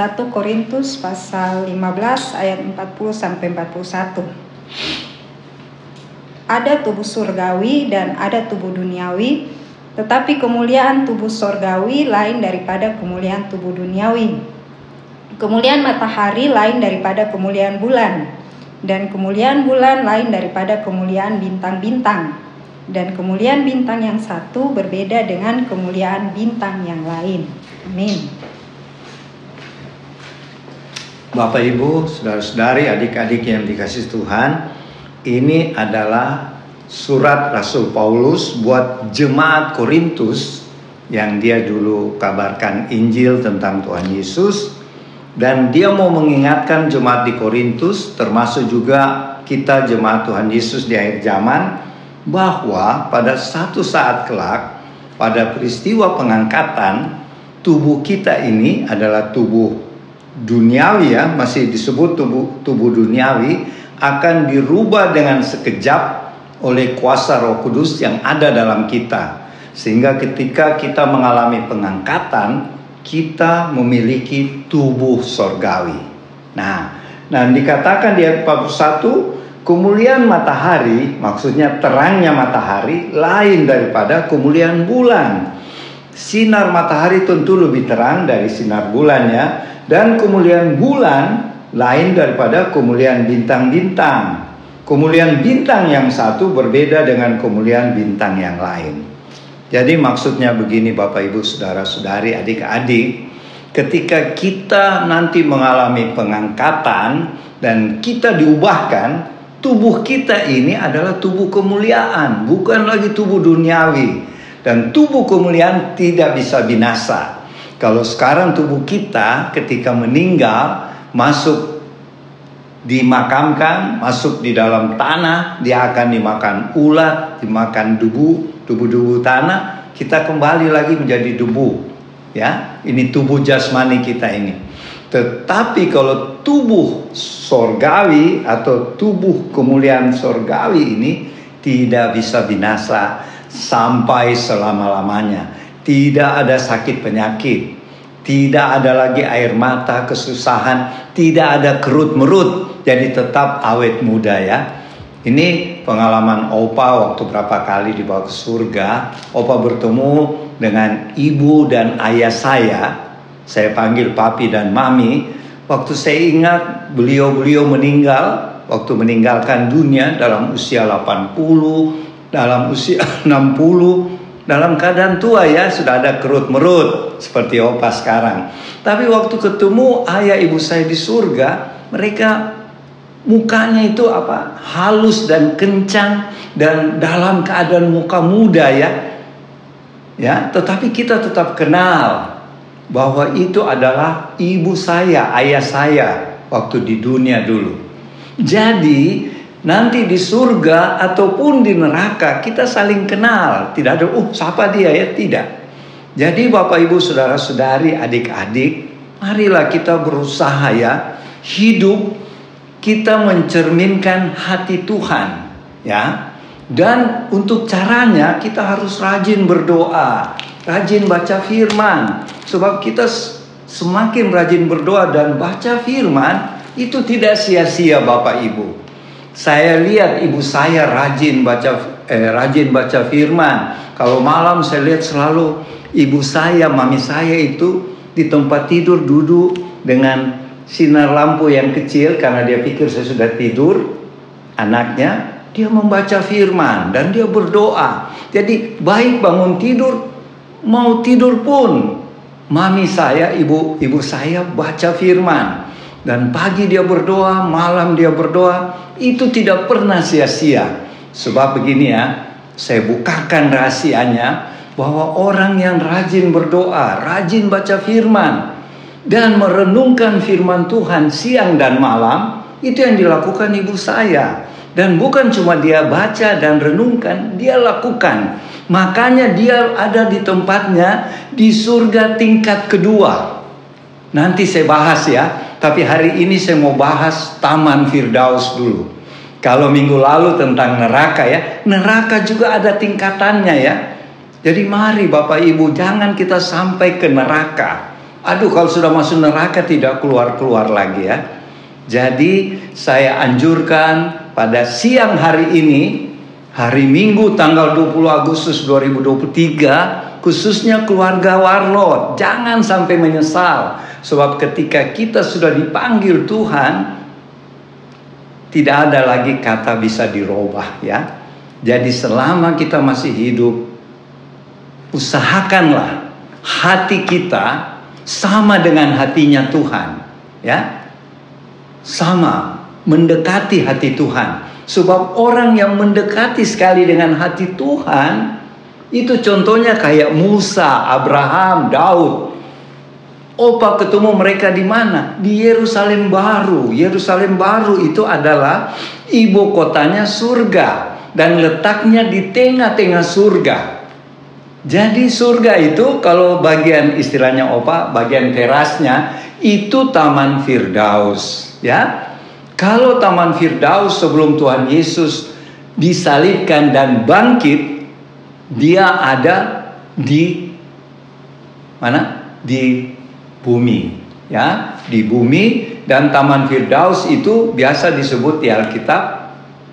1 Korintus pasal 15 ayat 40 sampai 41. Ada tubuh surgawi dan ada tubuh duniawi, tetapi kemuliaan tubuh surgawi lain daripada kemuliaan tubuh duniawi. Kemuliaan matahari lain daripada kemuliaan bulan, dan kemuliaan bulan lain daripada kemuliaan bintang-bintang. Dan kemuliaan bintang yang satu berbeda dengan kemuliaan bintang yang lain. Amin. Bapak Ibu, saudara-saudari, adik-adik yang dikasih Tuhan, ini adalah surat Rasul Paulus buat jemaat Korintus yang dia dulu kabarkan Injil tentang Tuhan Yesus. Dan dia mau mengingatkan jemaat di Korintus termasuk juga kita jemaat Tuhan Yesus di akhir zaman bahwa pada satu saat kelak pada peristiwa pengangkatan tubuh kita ini adalah tubuh duniawi ya masih disebut tubuh tubuh duniawi akan dirubah dengan sekejap oleh kuasa Roh Kudus yang ada dalam kita sehingga ketika kita mengalami pengangkatan kita memiliki tubuh sorgawi. Nah, nah dikatakan di ayat 41 kemuliaan matahari maksudnya terangnya matahari lain daripada kemuliaan bulan. Sinar matahari tentu lebih terang dari sinar bulan ya dan kemuliaan bulan lain daripada kemuliaan bintang-bintang. Kemuliaan bintang yang satu berbeda dengan kemuliaan bintang yang lain. Jadi maksudnya begini Bapak Ibu Saudara-saudari adik-adik Ketika kita nanti mengalami pengangkatan dan kita diubahkan Tubuh kita ini adalah tubuh kemuliaan Bukan lagi tubuh duniawi Dan tubuh kemuliaan tidak bisa binasa kalau sekarang tubuh kita ketika meninggal masuk dimakamkan, masuk di dalam tanah, dia akan dimakan ulat, dimakan debu, debu-debu tanah, kita kembali lagi menjadi debu. Ya, ini tubuh jasmani kita ini. Tetapi kalau tubuh sorgawi atau tubuh kemuliaan sorgawi ini tidak bisa binasa sampai selama-lamanya tidak ada sakit penyakit, tidak ada lagi air mata, kesusahan, tidak ada kerut merut, jadi tetap awet muda ya. Ini pengalaman Opa waktu berapa kali dibawa ke surga. Opa bertemu dengan ibu dan ayah saya. Saya panggil papi dan mami. Waktu saya ingat beliau-beliau meninggal. Waktu meninggalkan dunia dalam usia 80, dalam usia 60, dalam keadaan tua ya sudah ada kerut merut seperti opa sekarang. Tapi waktu ketemu ayah ibu saya di surga, mereka mukanya itu apa? halus dan kencang dan dalam keadaan muka muda ya. Ya, tetapi kita tetap kenal bahwa itu adalah ibu saya, ayah saya waktu di dunia dulu. Jadi Nanti di surga ataupun di neraka kita saling kenal. Tidak ada, uh siapa dia ya? Tidak. Jadi Bapak Ibu Saudara-saudari adik-adik, marilah kita berusaha ya hidup kita mencerminkan hati Tuhan ya. Dan untuk caranya kita harus rajin berdoa, rajin baca firman. Sebab kita semakin rajin berdoa dan baca firman itu tidak sia-sia Bapak Ibu. Saya lihat ibu saya rajin baca eh, rajin baca firman. Kalau malam saya lihat selalu ibu saya, mami saya itu di tempat tidur duduk dengan sinar lampu yang kecil karena dia pikir saya sudah tidur. Anaknya dia membaca firman dan dia berdoa. Jadi baik bangun tidur mau tidur pun mami saya, ibu ibu saya baca firman. Dan pagi dia berdoa, malam dia berdoa, itu tidak pernah sia-sia. Sebab begini ya, saya bukakan rahasianya bahwa orang yang rajin berdoa, rajin baca firman, dan merenungkan firman Tuhan siang dan malam, itu yang dilakukan ibu saya. Dan bukan cuma dia baca dan renungkan, dia lakukan. Makanya dia ada di tempatnya di surga tingkat kedua. Nanti saya bahas ya, tapi hari ini saya mau bahas Taman Firdaus dulu. Kalau minggu lalu tentang neraka ya, neraka juga ada tingkatannya ya. Jadi mari Bapak Ibu jangan kita sampai ke neraka. Aduh kalau sudah masuk neraka tidak keluar-keluar lagi ya. Jadi saya anjurkan pada siang hari ini hari Minggu tanggal 20 Agustus 2023 khususnya keluarga Warlot jangan sampai menyesal sebab ketika kita sudah dipanggil Tuhan tidak ada lagi kata bisa dirubah ya. Jadi selama kita masih hidup usahakanlah hati kita sama dengan hatinya Tuhan ya sama mendekati hati Tuhan. Sebab orang yang mendekati sekali dengan hati Tuhan itu contohnya kayak Musa, Abraham, Daud. Opa ketemu mereka di mana? Di Yerusalem baru. Yerusalem baru itu adalah ibu kotanya surga dan letaknya di tengah-tengah surga. Jadi surga itu kalau bagian istilahnya opa, bagian terasnya itu Taman Firdaus ya. Kalau Taman Firdaus sebelum Tuhan Yesus disalibkan dan bangkit, dia ada di mana? Di bumi, ya, di bumi dan Taman Firdaus itu biasa disebut di Alkitab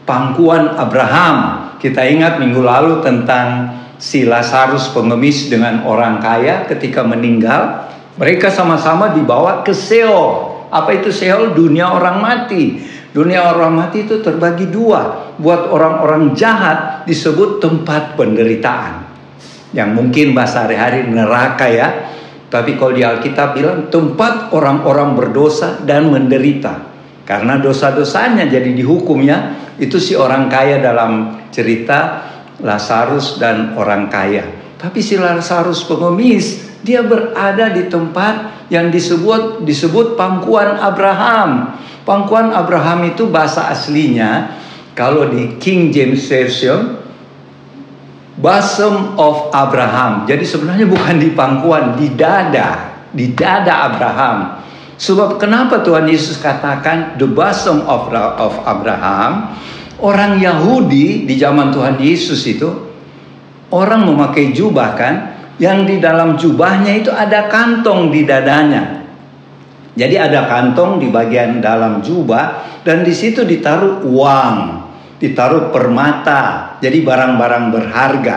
pangkuan Abraham. Kita ingat minggu lalu tentang si Lazarus pengemis dengan orang kaya ketika meninggal, mereka sama-sama dibawa ke Seol. Apa itu Seol? Dunia orang mati. Dunia orang mati itu terbagi dua. Buat orang-orang jahat disebut tempat penderitaan. Yang mungkin bahasa hari-hari neraka ya. Tapi kalau di Alkitab bilang tempat orang-orang berdosa dan menderita. Karena dosa-dosanya jadi dihukumnya. Itu si orang kaya dalam cerita Lazarus dan orang kaya. Tapi si Lazarus pengemis dia berada di tempat yang disebut disebut pangkuan Abraham. Pangkuan Abraham itu bahasa aslinya kalau di King James Version bosom of Abraham. Jadi sebenarnya bukan di pangkuan, di dada, di dada Abraham. Sebab kenapa Tuhan Yesus katakan the bosom of, of Abraham? Orang Yahudi di zaman Tuhan Yesus itu orang memakai jubah kan yang di dalam jubahnya itu ada kantong di dadanya. Jadi ada kantong di bagian dalam jubah dan di situ ditaruh uang, ditaruh permata, jadi barang-barang berharga.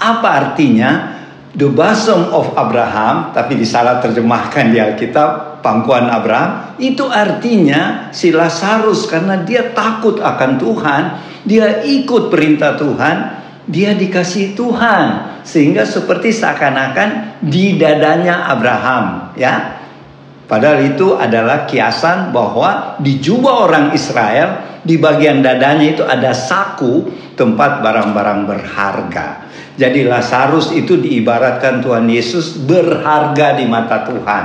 Apa artinya? The bosom of Abraham, tapi disalah terjemahkan di Alkitab, pangkuan Abraham, itu artinya si Lazarus karena dia takut akan Tuhan, dia ikut perintah Tuhan, dia dikasih Tuhan sehingga seperti seakan-akan di dadanya Abraham ya padahal itu adalah kiasan bahwa di jubah orang Israel di bagian dadanya itu ada saku tempat barang-barang berharga. Jadi Lazarus itu diibaratkan Tuhan Yesus berharga di mata Tuhan.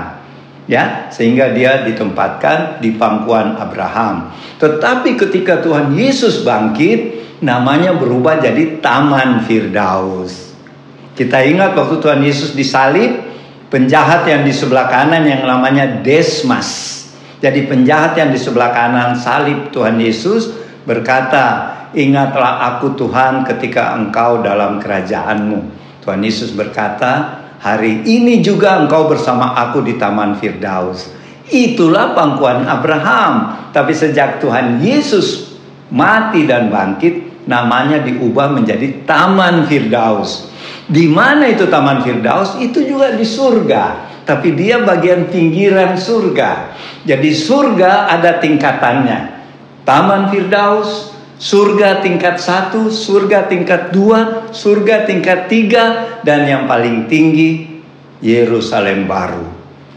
Ya sehingga dia ditempatkan di pangkuan Abraham. Tetapi ketika Tuhan Yesus bangkit namanya berubah jadi Taman Firdaus. Kita ingat waktu Tuhan Yesus disalib, penjahat yang di sebelah kanan yang namanya Desmas. Jadi penjahat yang di sebelah kanan salib Tuhan Yesus berkata, "Ingatlah aku Tuhan ketika engkau dalam kerajaanmu." Tuhan Yesus berkata, "Hari ini juga engkau bersama aku di Taman Firdaus." Itulah pangkuan Abraham. Tapi sejak Tuhan Yesus mati dan bangkit, namanya diubah menjadi Taman Firdaus. Di mana itu Taman Firdaus? Itu juga di surga, tapi dia bagian pinggiran surga. Jadi surga ada tingkatannya. Taman Firdaus, surga tingkat satu, surga tingkat dua, surga tingkat tiga, dan yang paling tinggi Yerusalem baru.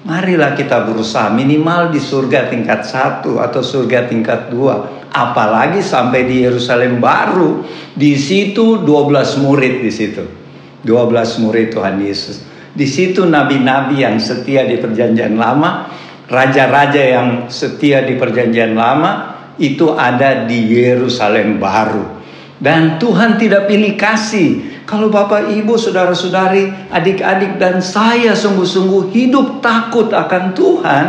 Marilah kita berusaha minimal di surga tingkat satu atau surga tingkat dua. Apalagi sampai di Yerusalem baru. Di situ 12 murid di situ. 12 murid Tuhan Yesus. Di situ nabi-nabi yang setia di perjanjian lama. Raja-raja yang setia di perjanjian lama. Itu ada di Yerusalem baru. Dan Tuhan tidak pilih kasih kalau Bapak Ibu, saudara-saudari, adik-adik dan saya sungguh-sungguh hidup takut akan Tuhan,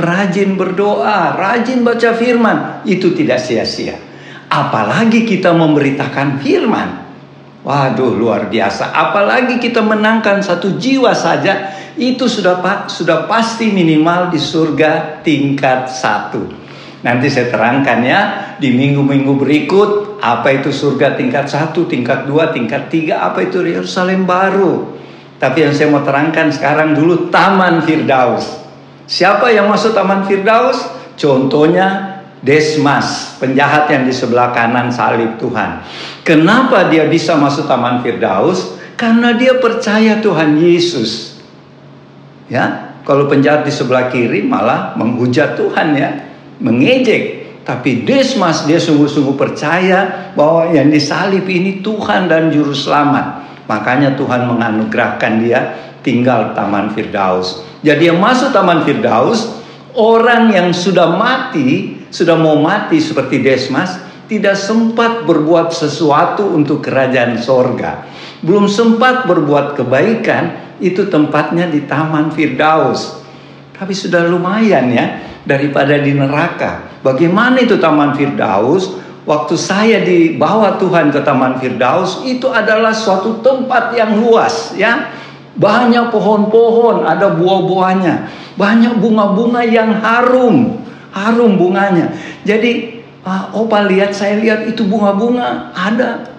rajin berdoa, rajin baca firman, itu tidak sia-sia. Apalagi kita memberitakan firman. Waduh, luar biasa. Apalagi kita menangkan satu jiwa saja, itu sudah sudah pasti minimal di surga tingkat satu. Nanti saya terangkan ya di minggu-minggu berikut apa itu surga tingkat satu, tingkat dua, tingkat tiga, apa itu Yerusalem baru. Tapi yang saya mau terangkan sekarang dulu Taman Firdaus. Siapa yang masuk Taman Firdaus? Contohnya Desmas, penjahat yang di sebelah kanan salib Tuhan. Kenapa dia bisa masuk Taman Firdaus? Karena dia percaya Tuhan Yesus. Ya, kalau penjahat di sebelah kiri malah menghujat Tuhan ya, mengejek. Tapi Desmas dia sungguh-sungguh percaya bahwa yang disalib ini Tuhan dan juru selamat. Makanya Tuhan menganugerahkan dia tinggal Taman Firdaus. Jadi yang masuk Taman Firdaus orang yang sudah mati sudah mau mati seperti Desmas, tidak sempat berbuat sesuatu untuk kerajaan sorga. Belum sempat berbuat kebaikan, itu tempatnya di Taman Firdaus. Tapi sudah lumayan ya, daripada di neraka. Bagaimana itu Taman Firdaus? Waktu saya dibawa Tuhan ke Taman Firdaus, itu adalah suatu tempat yang luas ya. Banyak pohon-pohon, ada buah-buahnya. Banyak bunga-bunga yang harum harum bunganya. Jadi uh, Opa lihat, saya lihat itu bunga-bunga ada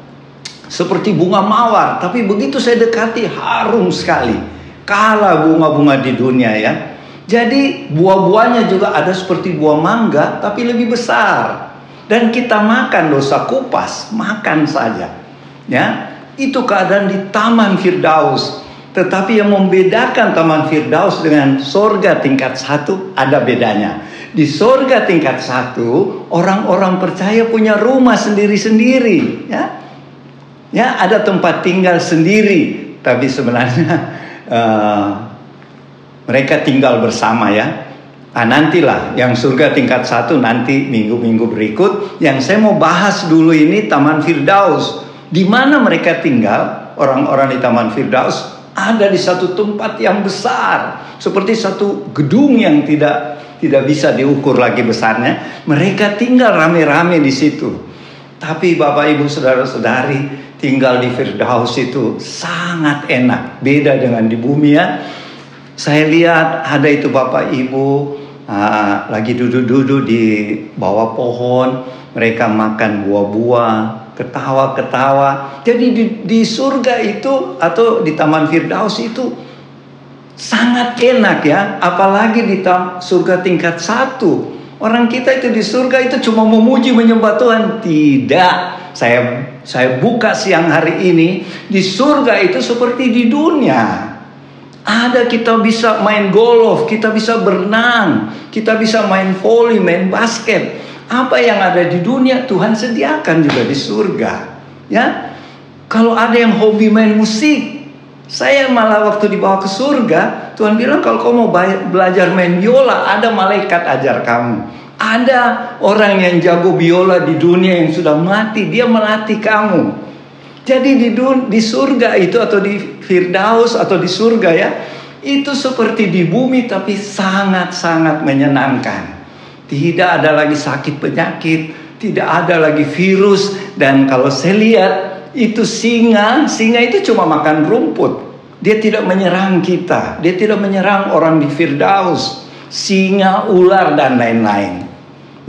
seperti bunga mawar, tapi begitu saya dekati harum sekali. Kala bunga-bunga di dunia ya. Jadi buah-buahnya juga ada seperti buah mangga tapi lebih besar. Dan kita makan dosa kupas, makan saja. Ya, itu keadaan di Taman Firdaus. Tetapi yang membedakan Taman Firdaus dengan sorga tingkat satu ada bedanya. Di sorga tingkat satu, orang-orang percaya punya rumah sendiri-sendiri. Ya, ya ada tempat tinggal sendiri. Tapi sebenarnya uh, mereka tinggal bersama ya. Nah, nantilah yang surga tingkat satu nanti minggu-minggu berikut. Yang saya mau bahas dulu ini Taman Firdaus. Di mana mereka tinggal, orang-orang di Taman Firdaus ada di satu tempat yang besar. Seperti satu gedung yang tidak tidak bisa diukur lagi besarnya. Mereka tinggal rame-rame di situ. Tapi Bapak Ibu Saudara-saudari tinggal di Firdaus itu sangat enak. Beda dengan di bumi ya. Saya lihat ada itu Bapak Ibu uh, lagi duduk-duduk di bawah pohon. Mereka makan buah-buah, ketawa-ketawa. Jadi di, di surga itu atau di Taman Firdaus itu Sangat enak ya, apalagi di surga tingkat satu. Orang kita itu di surga itu cuma memuji menyembah Tuhan. Tidak. Saya saya buka siang hari ini di surga itu seperti di dunia. Ada kita bisa main golf, kita bisa berenang, kita bisa main volley, main basket. Apa yang ada di dunia Tuhan sediakan juga di surga. Ya. Kalau ada yang hobi main musik, saya malah waktu dibawa ke surga, Tuhan bilang kalau kau mau belajar main biola, ada malaikat ajar kamu. Ada orang yang jago biola di dunia yang sudah mati, dia melatih kamu. Jadi di dun di surga itu atau di Firdaus atau di surga ya, itu seperti di bumi tapi sangat-sangat menyenangkan. Tidak ada lagi sakit penyakit, tidak ada lagi virus dan kalau saya lihat itu singa, singa itu cuma makan rumput. Dia tidak menyerang kita, dia tidak menyerang orang di Firdaus, singa, ular dan lain-lain.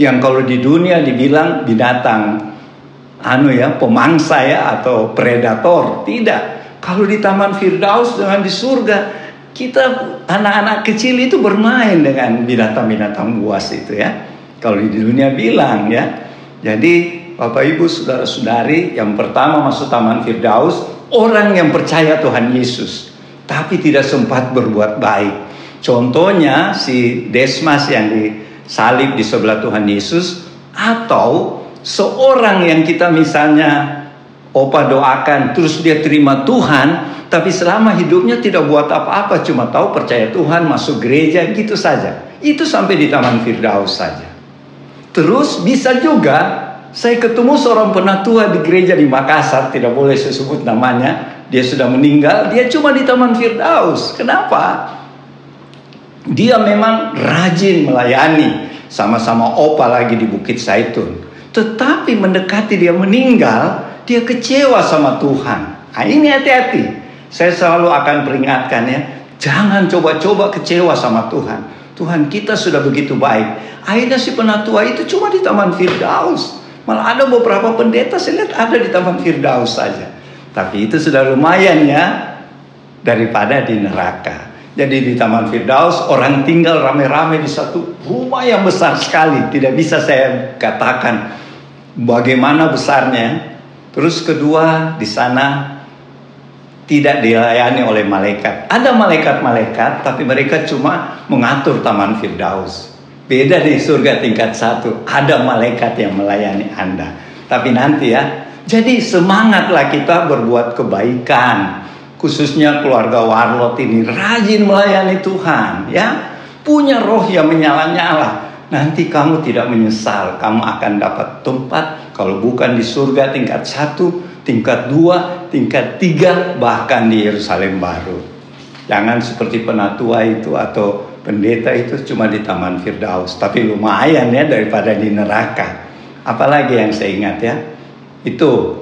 Yang kalau di dunia dibilang binatang anu ya, pemangsa ya atau predator, tidak. Kalau di Taman Firdaus dengan di surga, kita anak-anak kecil itu bermain dengan binatang-binatang buas itu ya. Kalau di dunia bilang ya. Jadi Bapak Ibu saudara-saudari yang pertama masuk Taman Firdaus orang yang percaya Tuhan Yesus tapi tidak sempat berbuat baik. Contohnya si Desmas yang disalib di sebelah Tuhan Yesus atau seorang yang kita misalnya opa doakan terus dia terima Tuhan tapi selama hidupnya tidak buat apa-apa cuma tahu percaya Tuhan masuk gereja gitu saja. Itu sampai di Taman Firdaus saja. Terus bisa juga saya ketemu seorang penatua di gereja di Makassar, tidak boleh saya sebut namanya. Dia sudah meninggal, dia cuma di Taman Firdaus. Kenapa? Dia memang rajin melayani sama-sama opa lagi di Bukit Saitun. Tetapi mendekati dia meninggal, Dia kecewa sama Tuhan. Nah, ini hati-hati. Saya selalu akan peringatkan ya, jangan coba-coba kecewa sama Tuhan. Tuhan kita sudah begitu baik. Akhirnya si penatua itu cuma di Taman Firdaus. Malah ada beberapa pendeta saya lihat ada di Taman Firdaus saja. Tapi itu sudah lumayan ya daripada di neraka. Jadi di Taman Firdaus orang tinggal rame-rame di satu rumah yang besar sekali. Tidak bisa saya katakan bagaimana besarnya. Terus kedua di sana tidak dilayani oleh malaikat. Ada malaikat-malaikat tapi mereka cuma mengatur Taman Firdaus. Beda di surga tingkat satu. Ada malaikat yang melayani Anda. Tapi nanti ya. Jadi semangatlah kita berbuat kebaikan khususnya keluarga Warlot ini rajin melayani Tuhan ya punya roh yang menyala-nyala nanti kamu tidak menyesal kamu akan dapat tempat kalau bukan di surga tingkat satu tingkat dua tingkat tiga bahkan di Yerusalem baru jangan seperti penatua itu atau pendeta itu cuma di Taman Firdaus tapi lumayan ya daripada di neraka apalagi yang saya ingat ya itu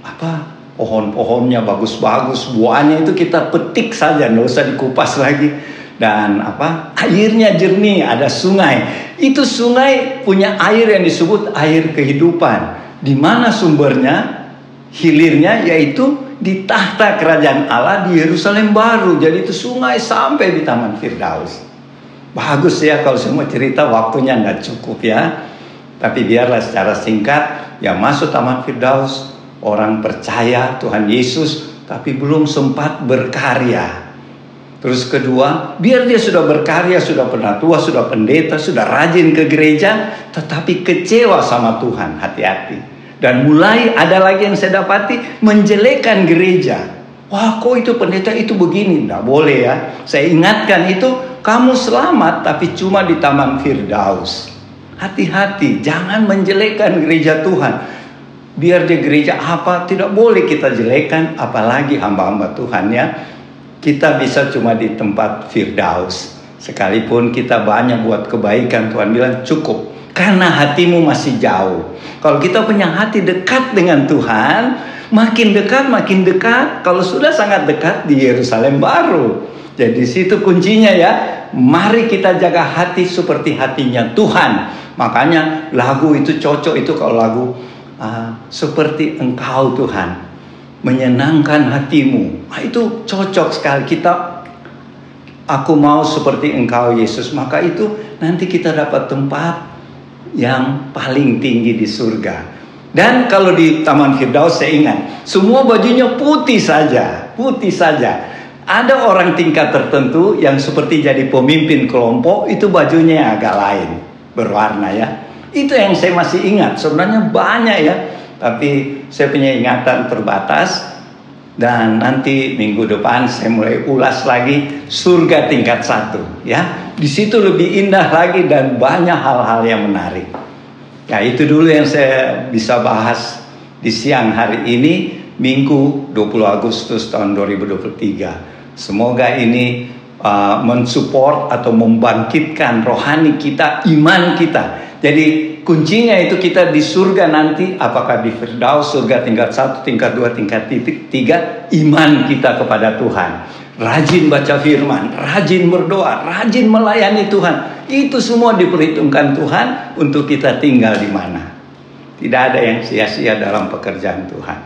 apa pohon-pohonnya bagus-bagus, buahnya itu kita petik saja, nggak usah dikupas lagi. Dan apa? Airnya jernih, ada sungai. Itu sungai punya air yang disebut air kehidupan. Di mana sumbernya? Hilirnya yaitu di tahta kerajaan Allah di Yerusalem baru. Jadi itu sungai sampai di Taman Firdaus. Bagus ya kalau semua cerita waktunya nggak cukup ya. Tapi biarlah secara singkat yang masuk Taman Firdaus orang percaya Tuhan Yesus tapi belum sempat berkarya. Terus kedua, biar dia sudah berkarya, sudah pernah tua, sudah pendeta, sudah rajin ke gereja, tetapi kecewa sama Tuhan, hati-hati. Dan mulai ada lagi yang saya dapati menjelekan gereja. Wah kok itu pendeta itu begini, tidak boleh ya. Saya ingatkan itu kamu selamat tapi cuma di Taman Firdaus. Hati-hati, jangan menjelekan gereja Tuhan biar di gereja apa tidak boleh kita jelekan apalagi hamba-hamba Tuhan ya kita bisa cuma di tempat firdaus. Sekalipun kita banyak buat kebaikan Tuhan bilang cukup. Karena hatimu masih jauh. Kalau kita punya hati dekat dengan Tuhan makin dekat makin dekat. Kalau sudah sangat dekat di Yerusalem baru. Jadi situ kuncinya ya. Mari kita jaga hati seperti hatinya Tuhan. Makanya lagu itu cocok itu kalau lagu uh, seperti Engkau Tuhan menyenangkan hatimu. Nah, itu cocok sekali kita aku mau seperti Engkau Yesus, maka itu nanti kita dapat tempat yang paling tinggi di surga. Dan kalau di Taman Firdaus saya ingat, semua bajunya putih saja, putih saja. Ada orang tingkat tertentu yang seperti jadi pemimpin kelompok itu bajunya agak lain berwarna ya. Itu yang saya masih ingat. Sebenarnya banyak ya, tapi saya punya ingatan terbatas. Dan nanti minggu depan saya mulai ulas lagi surga tingkat satu, ya. Di situ lebih indah lagi dan banyak hal-hal yang menarik. Ya itu dulu yang saya bisa bahas di siang hari ini, Minggu 20 Agustus tahun 2023. Semoga ini uh, mensupport atau membangkitkan rohani kita, iman kita jadi kuncinya itu kita di surga nanti apakah di Firdaus surga tingkat satu, tingkat dua, tingkat titik tiga iman kita kepada Tuhan. Rajin baca firman, rajin berdoa, rajin melayani Tuhan. Itu semua diperhitungkan Tuhan untuk kita tinggal di mana. Tidak ada yang sia-sia dalam pekerjaan Tuhan.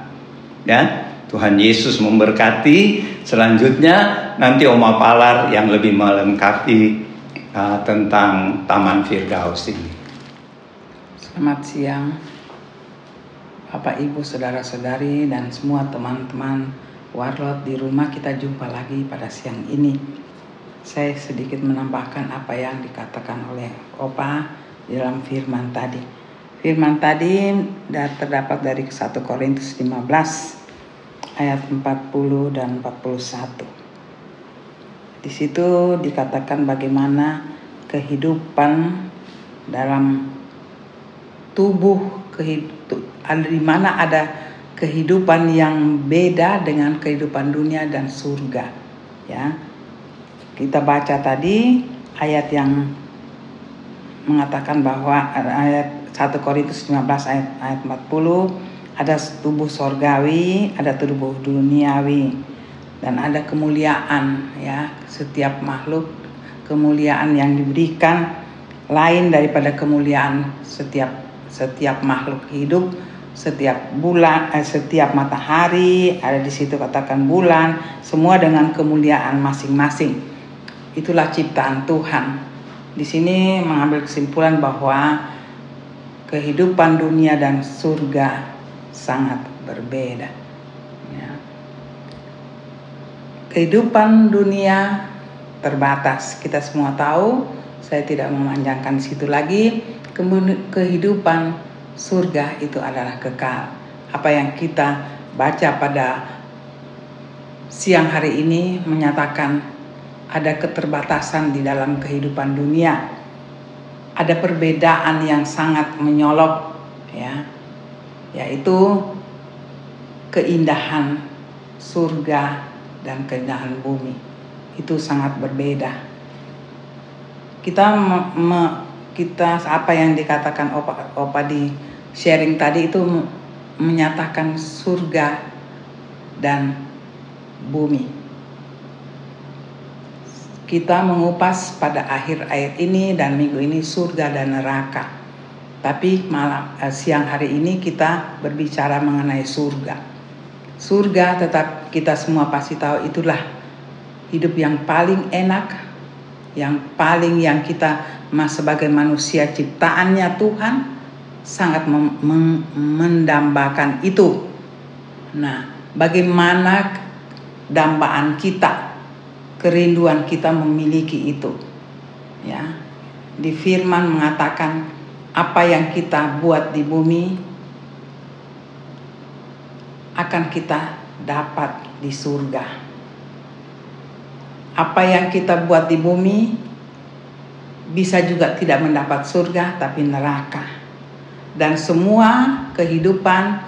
Ya, Tuhan Yesus memberkati. Selanjutnya nanti Oma Palar yang lebih melengkapi uh, tentang Taman Firdaus ini. Selamat siang Bapak Ibu Saudara-saudari dan semua teman-teman Warlot di rumah. Kita jumpa lagi pada siang ini. Saya sedikit menambahkan apa yang dikatakan oleh Opa dalam firman tadi. Firman tadi terdapat dari 1 Korintus 15 ayat 40 dan 41 Di situ dikatakan bagaimana kehidupan dalam tubuh kehidup di mana ada kehidupan yang beda dengan kehidupan dunia dan surga ya kita baca tadi ayat yang mengatakan bahwa ayat 1 Korintus 15 ayat ayat 40 Ada tubuh sorgawi, ada tubuh duniawi, dan ada kemuliaan ya. Setiap makhluk kemuliaan yang diberikan lain daripada kemuliaan setiap setiap makhluk hidup setiap bulan eh, setiap matahari ada di situ katakan bulan semua dengan kemuliaan masing-masing. Itulah ciptaan Tuhan. Di sini mengambil kesimpulan bahwa kehidupan dunia dan surga sangat berbeda ya. kehidupan dunia terbatas kita semua tahu. Saya tidak memanjangkan situ lagi kehidupan surga itu adalah kekal. Apa yang kita baca pada siang hari ini menyatakan ada keterbatasan di dalam kehidupan dunia. Ada perbedaan yang sangat menyolok ya. Yaitu keindahan surga dan keindahan bumi. Itu sangat berbeda. Kita me, kita apa yang dikatakan opa, opa di sharing tadi itu menyatakan surga dan bumi. Kita mengupas pada akhir ayat ini dan minggu ini surga dan neraka. Tapi malam eh, siang hari ini kita berbicara mengenai surga. Surga tetap kita semua pasti tahu itulah hidup yang paling enak, yang paling yang kita mas sebagai manusia ciptaannya Tuhan sangat mendambakan itu. Nah, bagaimana dambaan kita, kerinduan kita memiliki itu. Ya. Di firman mengatakan apa yang kita buat di bumi akan kita dapat di surga. Apa yang kita buat di bumi bisa juga tidak mendapat surga tapi neraka. Dan semua kehidupan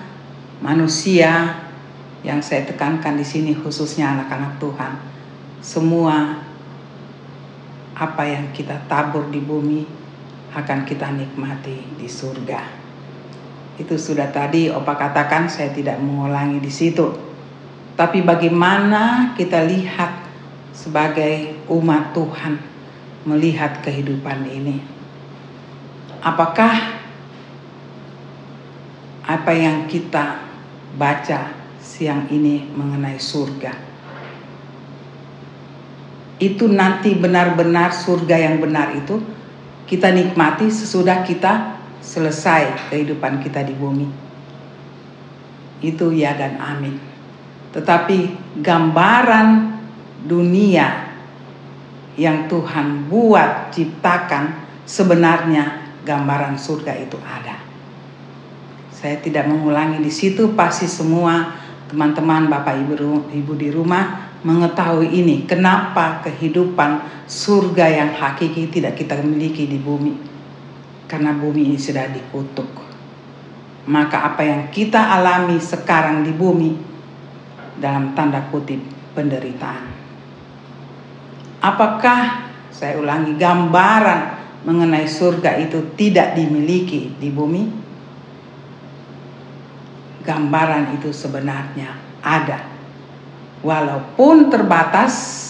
manusia yang saya tekankan di sini khususnya anak-anak Tuhan, semua apa yang kita tabur di bumi akan kita nikmati di surga. Itu sudah tadi Opa katakan saya tidak mengulangi di situ. Tapi bagaimana kita lihat sebagai umat Tuhan melihat kehidupan ini. Apakah apa yang kita baca siang ini mengenai surga itu nanti benar-benar surga yang benar itu kita nikmati sesudah kita selesai kehidupan kita di bumi. Itu ya dan amin. Tetapi gambaran dunia yang Tuhan buat, ciptakan, sebenarnya gambaran surga itu ada. Saya tidak mengulangi di situ, pasti semua teman-teman Bapak Ibu, Ibu di rumah mengetahui ini. Kenapa kehidupan surga yang hakiki tidak kita miliki di bumi? Karena bumi ini sudah dikutuk. Maka apa yang kita alami sekarang di bumi dalam tanda kutip penderitaan Apakah saya ulangi gambaran mengenai surga itu tidak dimiliki di bumi? Gambaran itu sebenarnya ada. Walaupun terbatas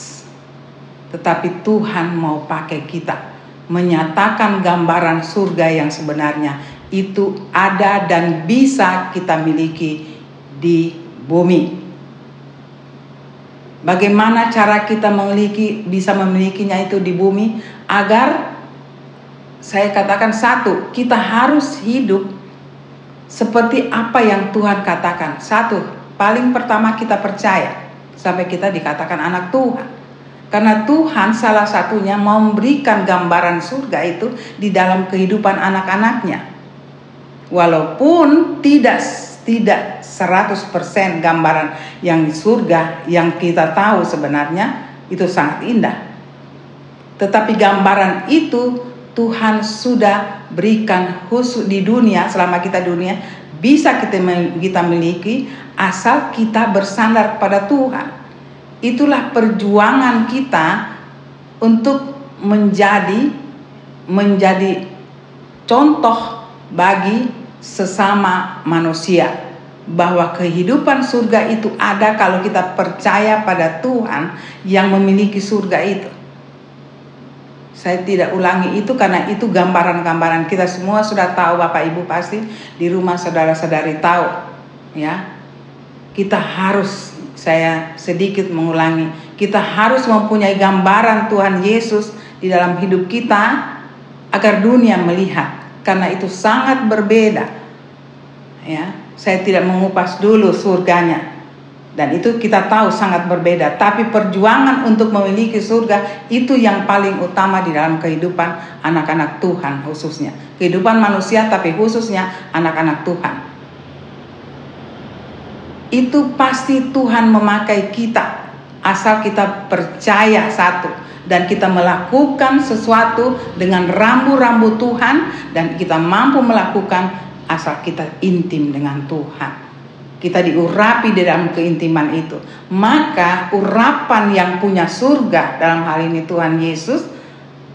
tetapi Tuhan mau pakai kita menyatakan gambaran surga yang sebenarnya itu ada dan bisa kita miliki di bumi. Bagaimana cara kita memiliki bisa memilikinya itu di bumi agar saya katakan satu, kita harus hidup seperti apa yang Tuhan katakan. Satu, paling pertama kita percaya sampai kita dikatakan anak Tuhan. Karena Tuhan salah satunya memberikan gambaran surga itu di dalam kehidupan anak-anaknya. Walaupun tidak tidak 100% gambaran yang di surga yang kita tahu sebenarnya itu sangat indah. Tetapi gambaran itu Tuhan sudah berikan khusus di dunia selama kita dunia bisa kita kita miliki asal kita bersandar pada Tuhan. Itulah perjuangan kita untuk menjadi menjadi contoh bagi sesama manusia bahwa kehidupan surga itu ada kalau kita percaya pada Tuhan yang memiliki surga itu. Saya tidak ulangi itu karena itu gambaran-gambaran kita semua sudah tahu Bapak Ibu pasti di rumah saudara-saudari tahu ya. Kita harus saya sedikit mengulangi, kita harus mempunyai gambaran Tuhan Yesus di dalam hidup kita agar dunia melihat karena itu sangat berbeda. Ya, saya tidak mengupas dulu surganya. Dan itu kita tahu sangat berbeda, tapi perjuangan untuk memiliki surga itu yang paling utama di dalam kehidupan anak-anak Tuhan khususnya. Kehidupan manusia tapi khususnya anak-anak Tuhan. Itu pasti Tuhan memakai kita asal kita percaya satu dan kita melakukan sesuatu dengan rambu-rambu Tuhan dan kita mampu melakukan asal kita intim dengan Tuhan. Kita diurapi di dalam keintiman itu. Maka urapan yang punya surga dalam hal ini Tuhan Yesus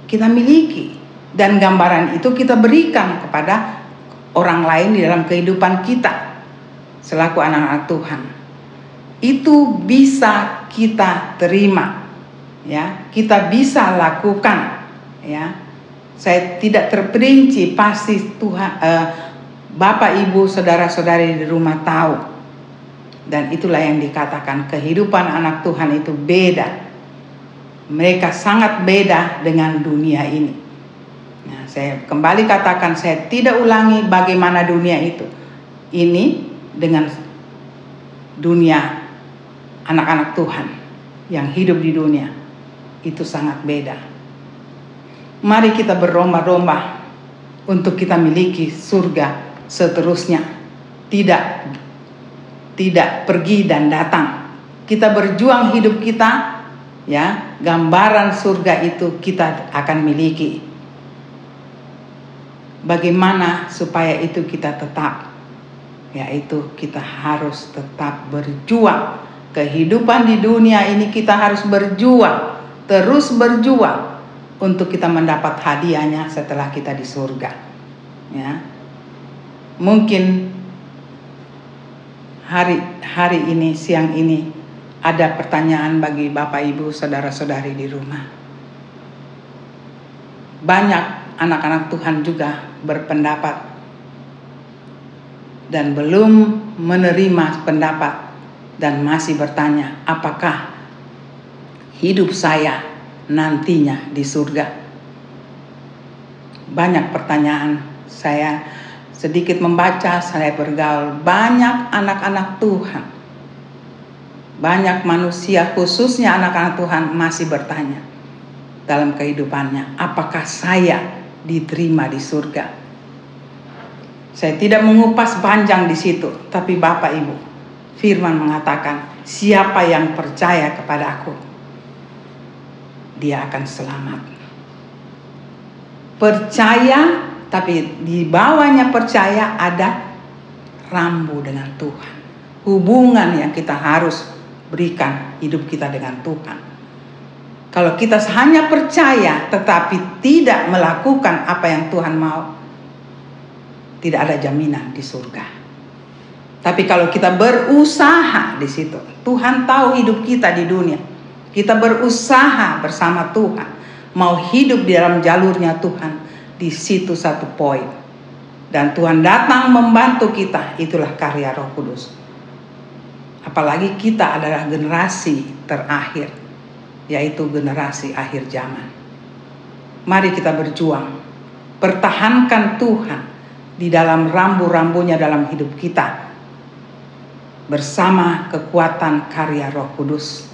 kita miliki dan gambaran itu kita berikan kepada orang lain di dalam kehidupan kita selaku anak-anak Tuhan. Itu bisa kita terima. Ya, kita bisa lakukan ya. Saya tidak terperinci pasti Tuhan uh, Bapak, Ibu, saudara-saudari di rumah tahu. Dan itulah yang dikatakan kehidupan anak Tuhan itu beda. Mereka sangat beda dengan dunia ini. Nah, saya kembali katakan saya tidak ulangi bagaimana dunia itu. Ini dengan dunia anak-anak Tuhan yang hidup di dunia itu sangat beda. Mari kita berlomba-lomba untuk kita miliki surga seterusnya tidak tidak pergi dan datang. Kita berjuang hidup kita ya, gambaran surga itu kita akan miliki. Bagaimana supaya itu kita tetap yaitu kita harus tetap berjuang. Kehidupan di dunia ini kita harus berjuang, terus berjuang untuk kita mendapat hadiahnya setelah kita di surga. Ya, mungkin hari hari ini siang ini ada pertanyaan bagi Bapak Ibu saudara-saudari di rumah. Banyak anak-anak Tuhan juga berpendapat dan belum menerima pendapat dan masih bertanya apakah hidup saya nantinya di surga. Banyak pertanyaan saya sedikit membaca, saya bergaul banyak anak-anak Tuhan. Banyak manusia khususnya anak-anak Tuhan masih bertanya dalam kehidupannya, apakah saya diterima di surga? Saya tidak mengupas panjang di situ, tapi Bapak Ibu, firman mengatakan, siapa yang percaya kepada aku, dia akan selamat. Percaya tapi di bawahnya percaya ada rambu dengan Tuhan. Hubungan yang kita harus berikan hidup kita dengan Tuhan. Kalau kita hanya percaya tetapi tidak melakukan apa yang Tuhan mau, tidak ada jaminan di surga. Tapi kalau kita berusaha di situ, Tuhan tahu hidup kita di dunia. Kita berusaha bersama Tuhan, mau hidup di dalam jalurnya Tuhan di situ satu poin. Dan Tuhan datang membantu kita, itulah karya Roh Kudus. Apalagi kita adalah generasi terakhir, yaitu generasi akhir zaman. Mari kita berjuang, pertahankan Tuhan di dalam rambu-rambunya dalam hidup kita bersama kekuatan karya Roh Kudus.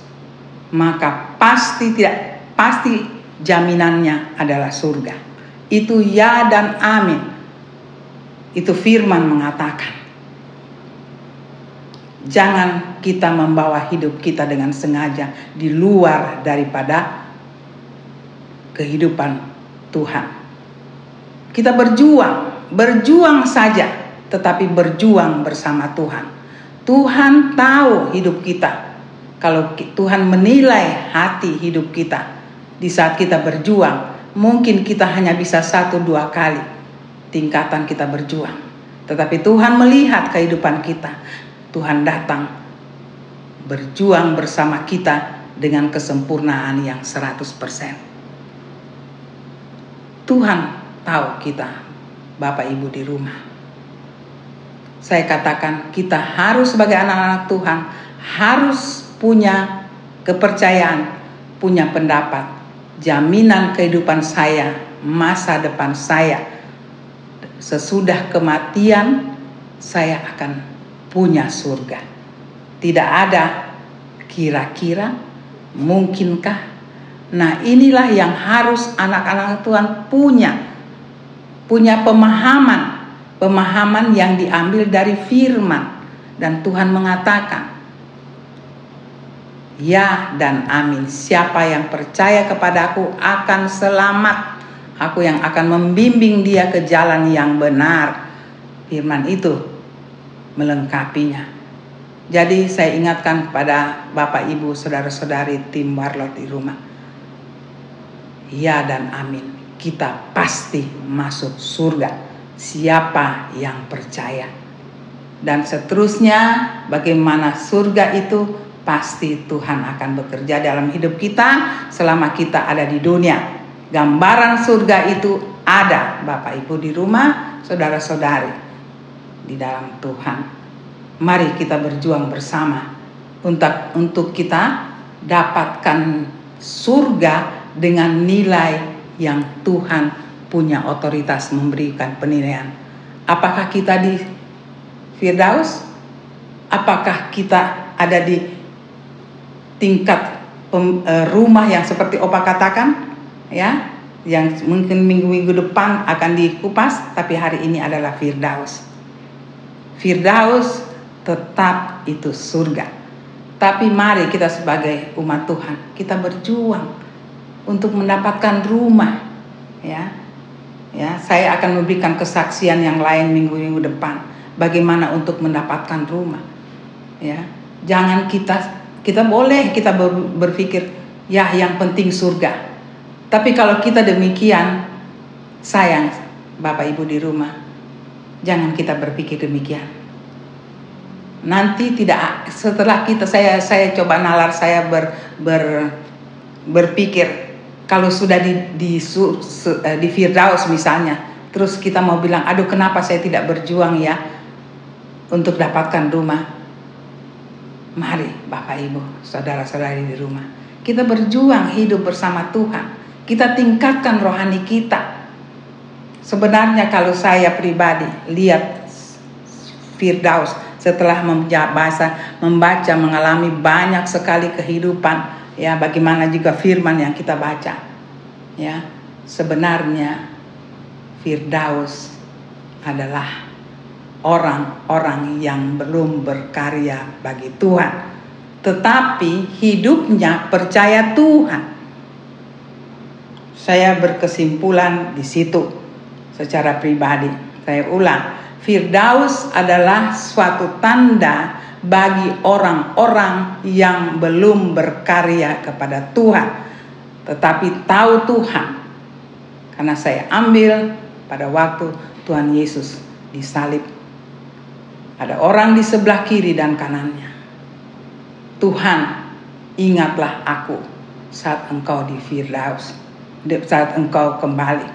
Maka pasti tidak pasti jaminannya adalah surga itu ya dan amin. Itu firman mengatakan. Jangan kita membawa hidup kita dengan sengaja di luar daripada kehidupan Tuhan. Kita berjuang, berjuang saja, tetapi berjuang bersama Tuhan. Tuhan tahu hidup kita. Kalau Tuhan menilai hati hidup kita di saat kita berjuang, mungkin kita hanya bisa satu dua kali tingkatan kita berjuang. Tetapi Tuhan melihat kehidupan kita Tuhan datang berjuang bersama kita dengan kesempurnaan yang 100%. Tuhan tahu kita, Bapak Ibu di rumah. Saya katakan kita harus sebagai anak-anak Tuhan harus punya kepercayaan, punya pendapat, jaminan kehidupan saya, masa depan saya. Sesudah kematian saya akan punya surga. Tidak ada kira-kira mungkinkah Nah, inilah yang harus anak-anak Tuhan punya. Punya pemahaman, pemahaman yang diambil dari firman dan Tuhan mengatakan, "Ya dan amin. Siapa yang percaya kepadaku akan selamat. Aku yang akan membimbing dia ke jalan yang benar." Firman itu melengkapinya. Jadi saya ingatkan kepada Bapak Ibu, saudara-saudari tim Warlot di rumah ya dan amin. Kita pasti masuk surga. Siapa yang percaya? Dan seterusnya, bagaimana surga itu pasti Tuhan akan bekerja dalam hidup kita selama kita ada di dunia. Gambaran surga itu ada, Bapak Ibu di rumah, saudara-saudari di dalam Tuhan. Mari kita berjuang bersama untuk untuk kita dapatkan surga dengan nilai yang Tuhan punya otoritas memberikan penilaian. Apakah kita di Firdaus? Apakah kita ada di tingkat e, rumah yang seperti Opa katakan? Ya, yang mungkin minggu-minggu depan akan dikupas, tapi hari ini adalah Firdaus. Firdaus tetap itu surga. Tapi mari kita sebagai umat Tuhan, kita berjuang untuk mendapatkan rumah ya ya saya akan memberikan kesaksian yang lain minggu-minggu depan. Bagaimana untuk mendapatkan rumah. Ya jangan kita kita boleh kita berpikir ya yang penting surga. Tapi kalau kita demikian sayang Bapak Ibu di rumah. Jangan kita berpikir demikian. Nanti tidak setelah kita saya saya coba nalar saya ber, ber berpikir kalau sudah di di, su, su, uh, di Firdaus misalnya, terus kita mau bilang, aduh kenapa saya tidak berjuang ya untuk dapatkan rumah. Mari Bapak Ibu, saudara-saudari di rumah, kita berjuang hidup bersama Tuhan. Kita tingkatkan rohani kita. Sebenarnya kalau saya pribadi lihat Firdaus setelah membaca, membaca mengalami banyak sekali kehidupan ya bagaimana juga firman yang kita baca. Ya sebenarnya Firdaus adalah orang-orang yang belum berkarya bagi Tuhan. Tetapi hidupnya percaya Tuhan. Saya berkesimpulan di situ secara pribadi. Saya ulang Firdaus adalah suatu tanda bagi orang-orang yang belum berkarya kepada Tuhan, tetapi tahu Tuhan. Karena saya ambil pada waktu Tuhan Yesus disalib. Ada orang di sebelah kiri dan kanannya. Tuhan, ingatlah aku saat engkau di Firdaus, saat engkau kembali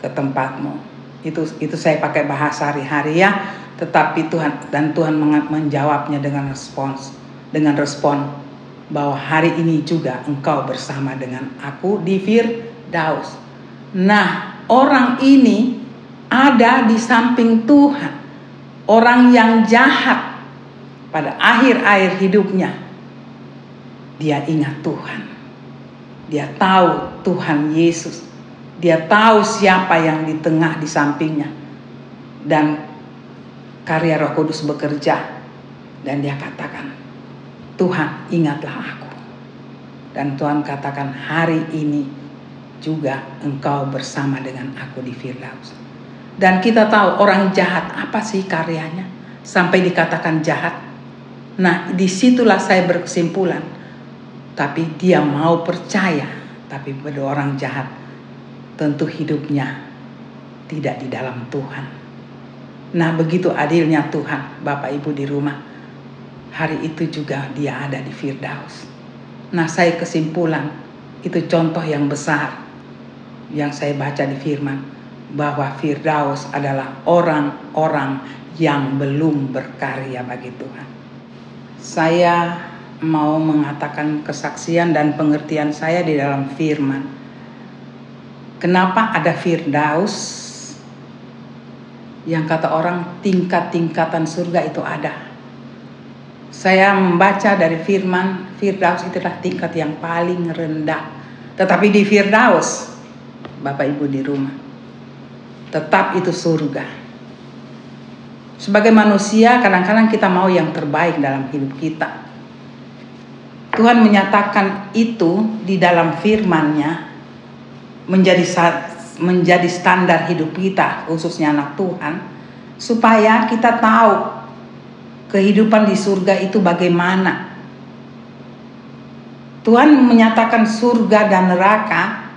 ke tempatmu. Itu itu saya pakai bahasa hari-hari ya tetapi Tuhan dan Tuhan menjawabnya dengan respons dengan respon bahwa hari ini juga engkau bersama dengan aku di Firdaus. Nah, orang ini ada di samping Tuhan. Orang yang jahat pada akhir-akhir hidupnya dia ingat Tuhan. Dia tahu Tuhan Yesus. Dia tahu siapa yang di tengah di sampingnya. Dan karya Roh Kudus bekerja dan dia katakan, "Tuhan, ingatlah aku." Dan Tuhan katakan, "Hari ini juga engkau bersama dengan aku di Firdaus." Dan kita tahu orang jahat apa sih karyanya sampai dikatakan jahat. Nah, di situlah saya berkesimpulan. Tapi dia mau percaya, tapi pada orang jahat tentu hidupnya tidak di dalam Tuhan. Nah begitu adilnya Tuhan Bapak Ibu di rumah hari itu juga dia ada di Firdaus. Nah, saya kesimpulan itu contoh yang besar yang saya baca di firman bahwa Firdaus adalah orang-orang yang belum berkarya bagi Tuhan. Saya mau mengatakan kesaksian dan pengertian saya di dalam firman. Kenapa ada Firdaus? Yang kata orang tingkat-tingkatan surga itu ada. Saya membaca dari firman, Firdaus itulah tingkat yang paling rendah. Tetapi di Firdaus, Bapak Ibu di rumah, tetap itu surga. Sebagai manusia, kadang-kadang kita mau yang terbaik dalam hidup kita. Tuhan menyatakan itu di dalam firman-Nya menjadi menjadi standar hidup kita, khususnya anak Tuhan, supaya kita tahu kehidupan di surga itu bagaimana. Tuhan menyatakan surga dan neraka,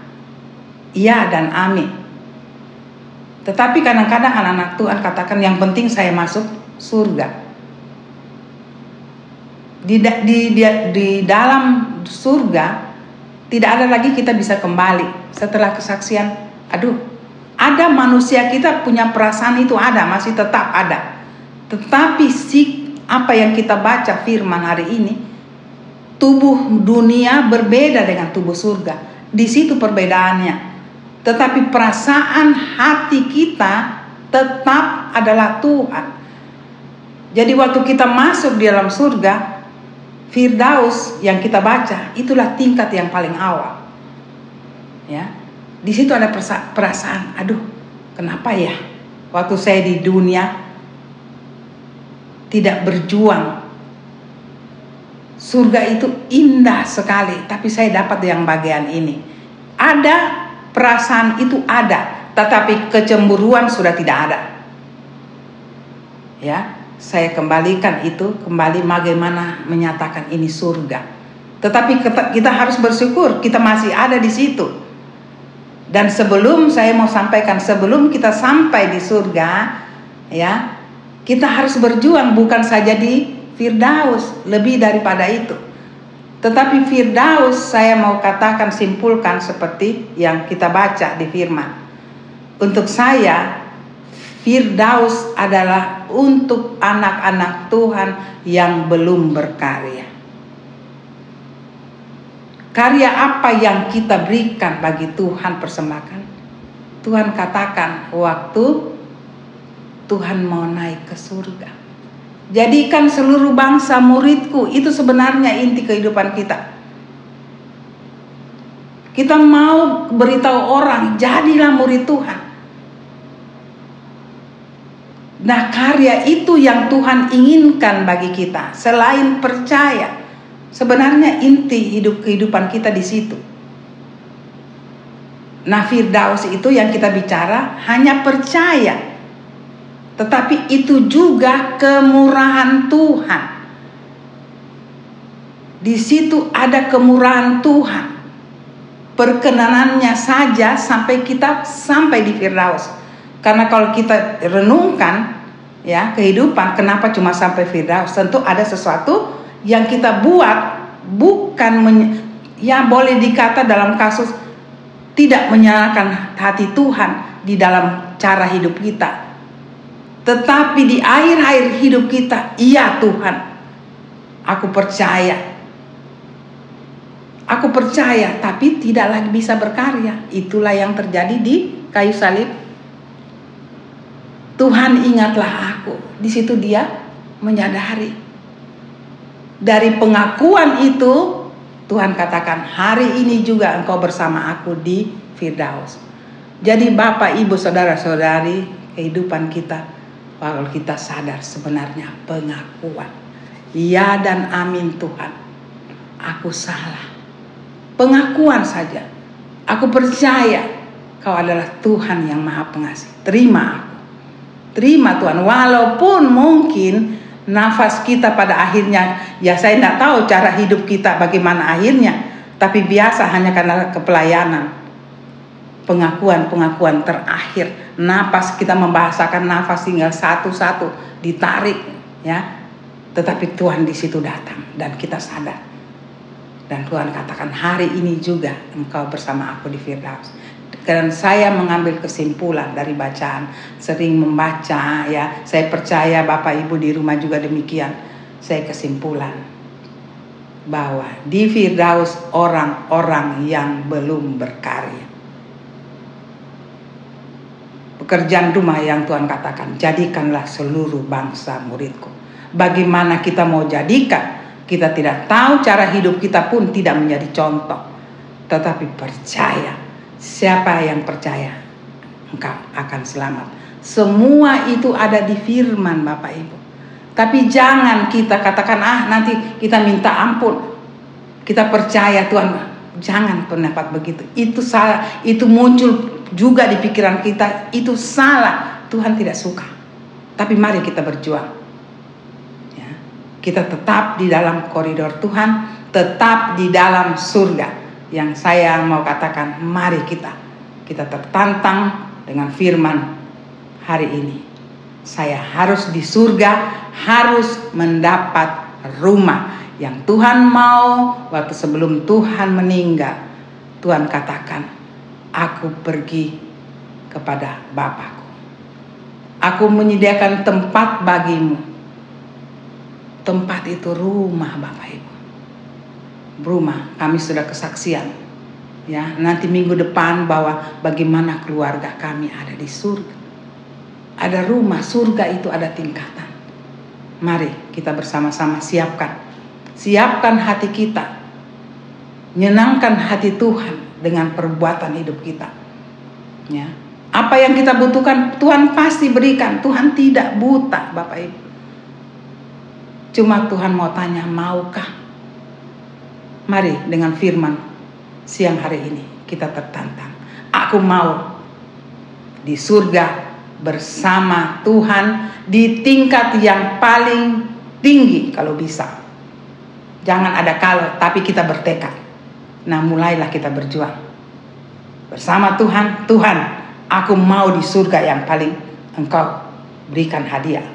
iya dan amin. Tetapi kadang-kadang anak-anak Tuhan katakan yang penting saya masuk surga. Di, di, di, di dalam surga tidak ada lagi kita bisa kembali setelah kesaksian. Aduh, ada manusia kita punya perasaan itu ada, masih tetap ada. Tetapi si apa yang kita baca firman hari ini, tubuh dunia berbeda dengan tubuh surga. Di situ perbedaannya. Tetapi perasaan hati kita tetap adalah Tuhan. Jadi waktu kita masuk di dalam surga, Firdaus yang kita baca itulah tingkat yang paling awal. Ya. Di situ ada perasaan, aduh, kenapa ya? Waktu saya di dunia tidak berjuang. Surga itu indah sekali, tapi saya dapat yang bagian ini. Ada perasaan itu ada, tetapi kecemburuan sudah tidak ada. Ya, saya kembalikan itu kembali bagaimana menyatakan ini surga. Tetapi kita harus bersyukur kita masih ada di situ. Dan sebelum saya mau sampaikan sebelum kita sampai di surga, ya, kita harus berjuang bukan saja di Firdaus, lebih daripada itu. Tetapi Firdaus saya mau katakan simpulkan seperti yang kita baca di firman. Untuk saya Firdaus adalah untuk anak-anak Tuhan yang belum berkarya. Karya apa yang kita berikan bagi Tuhan persembahkan? Tuhan katakan waktu Tuhan mau naik ke surga. Jadikan seluruh bangsa muridku. Itu sebenarnya inti kehidupan kita. Kita mau beritahu orang, jadilah murid Tuhan. Nah, karya itu yang Tuhan inginkan bagi kita. Selain percaya, sebenarnya inti hidup kehidupan kita di situ. Nah, Firdaus itu yang kita bicara hanya percaya tetapi itu juga kemurahan Tuhan. Di situ ada kemurahan Tuhan. Perkenanannya saja sampai kita sampai di Firdaus. Karena kalau kita renungkan ya kehidupan kenapa cuma sampai Firdaus? Tentu ada sesuatu yang kita buat bukan ya boleh dikata dalam kasus tidak menyalakan hati Tuhan di dalam cara hidup kita tetapi di akhir-akhir hidup kita, iya Tuhan, aku percaya. Aku percaya, tapi tidak lagi bisa berkarya. Itulah yang terjadi di kayu salib. Tuhan ingatlah aku. Di situ dia menyadari. Dari pengakuan itu, Tuhan katakan, hari ini juga engkau bersama aku di Firdaus. Jadi Bapak, Ibu, Saudara-saudari, kehidupan kita kalau kita sadar sebenarnya pengakuan. Ya dan amin Tuhan. Aku salah. Pengakuan saja. Aku percaya kau adalah Tuhan yang maha pengasih. Terima aku. Terima Tuhan. Walaupun mungkin nafas kita pada akhirnya. Ya saya tidak tahu cara hidup kita bagaimana akhirnya. Tapi biasa hanya karena kepelayanan pengakuan-pengakuan terakhir. Napas kita membahasakan nafas tinggal satu-satu ditarik ya. Tetapi Tuhan di situ datang dan kita sadar. Dan Tuhan katakan hari ini juga engkau bersama aku di Firdaus. Dan saya mengambil kesimpulan dari bacaan, sering membaca ya. Saya percaya Bapak Ibu di rumah juga demikian. Saya kesimpulan bahwa di Firdaus orang-orang yang belum berkarya. Pekerjaan rumah yang Tuhan katakan, jadikanlah seluruh bangsa muridku. Bagaimana kita mau jadikan? Kita tidak tahu cara hidup kita pun tidak menjadi contoh. Tetapi percaya, siapa yang percaya, engkau akan selamat. Semua itu ada di firman Bapak Ibu. Tapi jangan kita katakan ah nanti kita minta ampun. Kita percaya Tuhan. Jangan pendapat begitu. Itu salah. Itu muncul juga di pikiran kita. Itu salah. Tuhan tidak suka. Tapi mari kita berjuang. Ya. Kita tetap di dalam koridor Tuhan. Tetap di dalam surga. Yang saya mau katakan mari kita. Kita tertantang dengan firman hari ini saya harus di surga, harus mendapat rumah yang Tuhan mau waktu sebelum Tuhan meninggal. Tuhan katakan, aku pergi kepada Bapakku. Aku menyediakan tempat bagimu. Tempat itu rumah Bapak Ibu. Rumah, kami sudah kesaksian. Ya, nanti minggu depan bahwa bagaimana keluarga kami ada di surga ada rumah surga itu ada tingkatan. Mari kita bersama-sama siapkan. Siapkan hati kita. Menyenangkan hati Tuhan dengan perbuatan hidup kita. Ya. Apa yang kita butuhkan Tuhan pasti berikan. Tuhan tidak buta, Bapak Ibu. Cuma Tuhan mau tanya, maukah? Mari dengan firman siang hari ini kita tertantang. Aku mau di surga bersama Tuhan di tingkat yang paling tinggi kalau bisa. Jangan ada kalau, tapi kita bertekad. Nah, mulailah kita berjuang. Bersama Tuhan, Tuhan, aku mau di surga yang paling engkau berikan hadiah.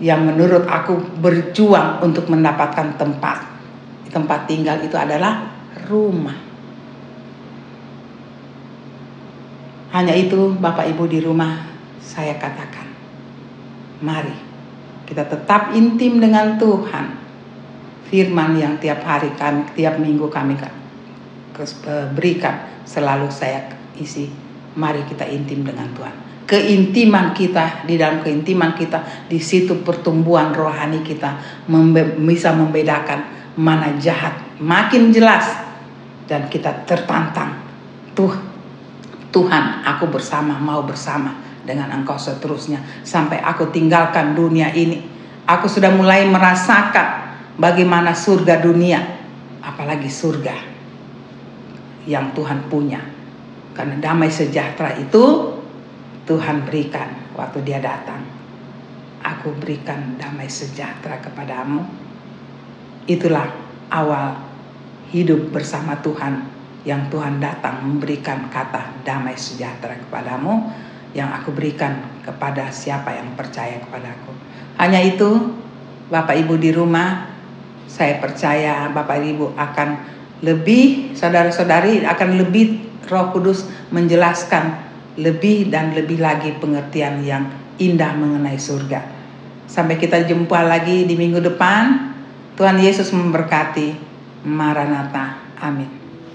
Yang menurut aku berjuang untuk mendapatkan tempat. Tempat tinggal itu adalah rumah. Hanya itu Bapak Ibu di rumah saya katakan, mari kita tetap intim dengan Tuhan. Firman yang tiap hari kami, tiap minggu kami berikan selalu saya isi. Mari kita intim dengan Tuhan. Keintiman kita di dalam keintiman kita di situ pertumbuhan rohani kita membe bisa membedakan mana jahat makin jelas dan kita tertantang. Tuh Tuhan, aku bersama, mau bersama dengan engkau seterusnya sampai aku tinggalkan dunia ini. Aku sudah mulai merasakan bagaimana surga dunia, apalagi surga yang Tuhan punya. Karena damai sejahtera itu Tuhan berikan waktu dia datang. Aku berikan damai sejahtera kepadamu. Itulah awal hidup bersama Tuhan yang Tuhan datang memberikan kata damai sejahtera kepadamu yang aku berikan kepada siapa yang percaya kepadaku. Hanya itu, Bapak Ibu di rumah, saya percaya Bapak Ibu akan lebih, saudara-saudari akan lebih Roh Kudus menjelaskan lebih dan lebih lagi pengertian yang indah mengenai surga. Sampai kita jumpa lagi di minggu depan. Tuhan Yesus memberkati. Maranatha. Amin.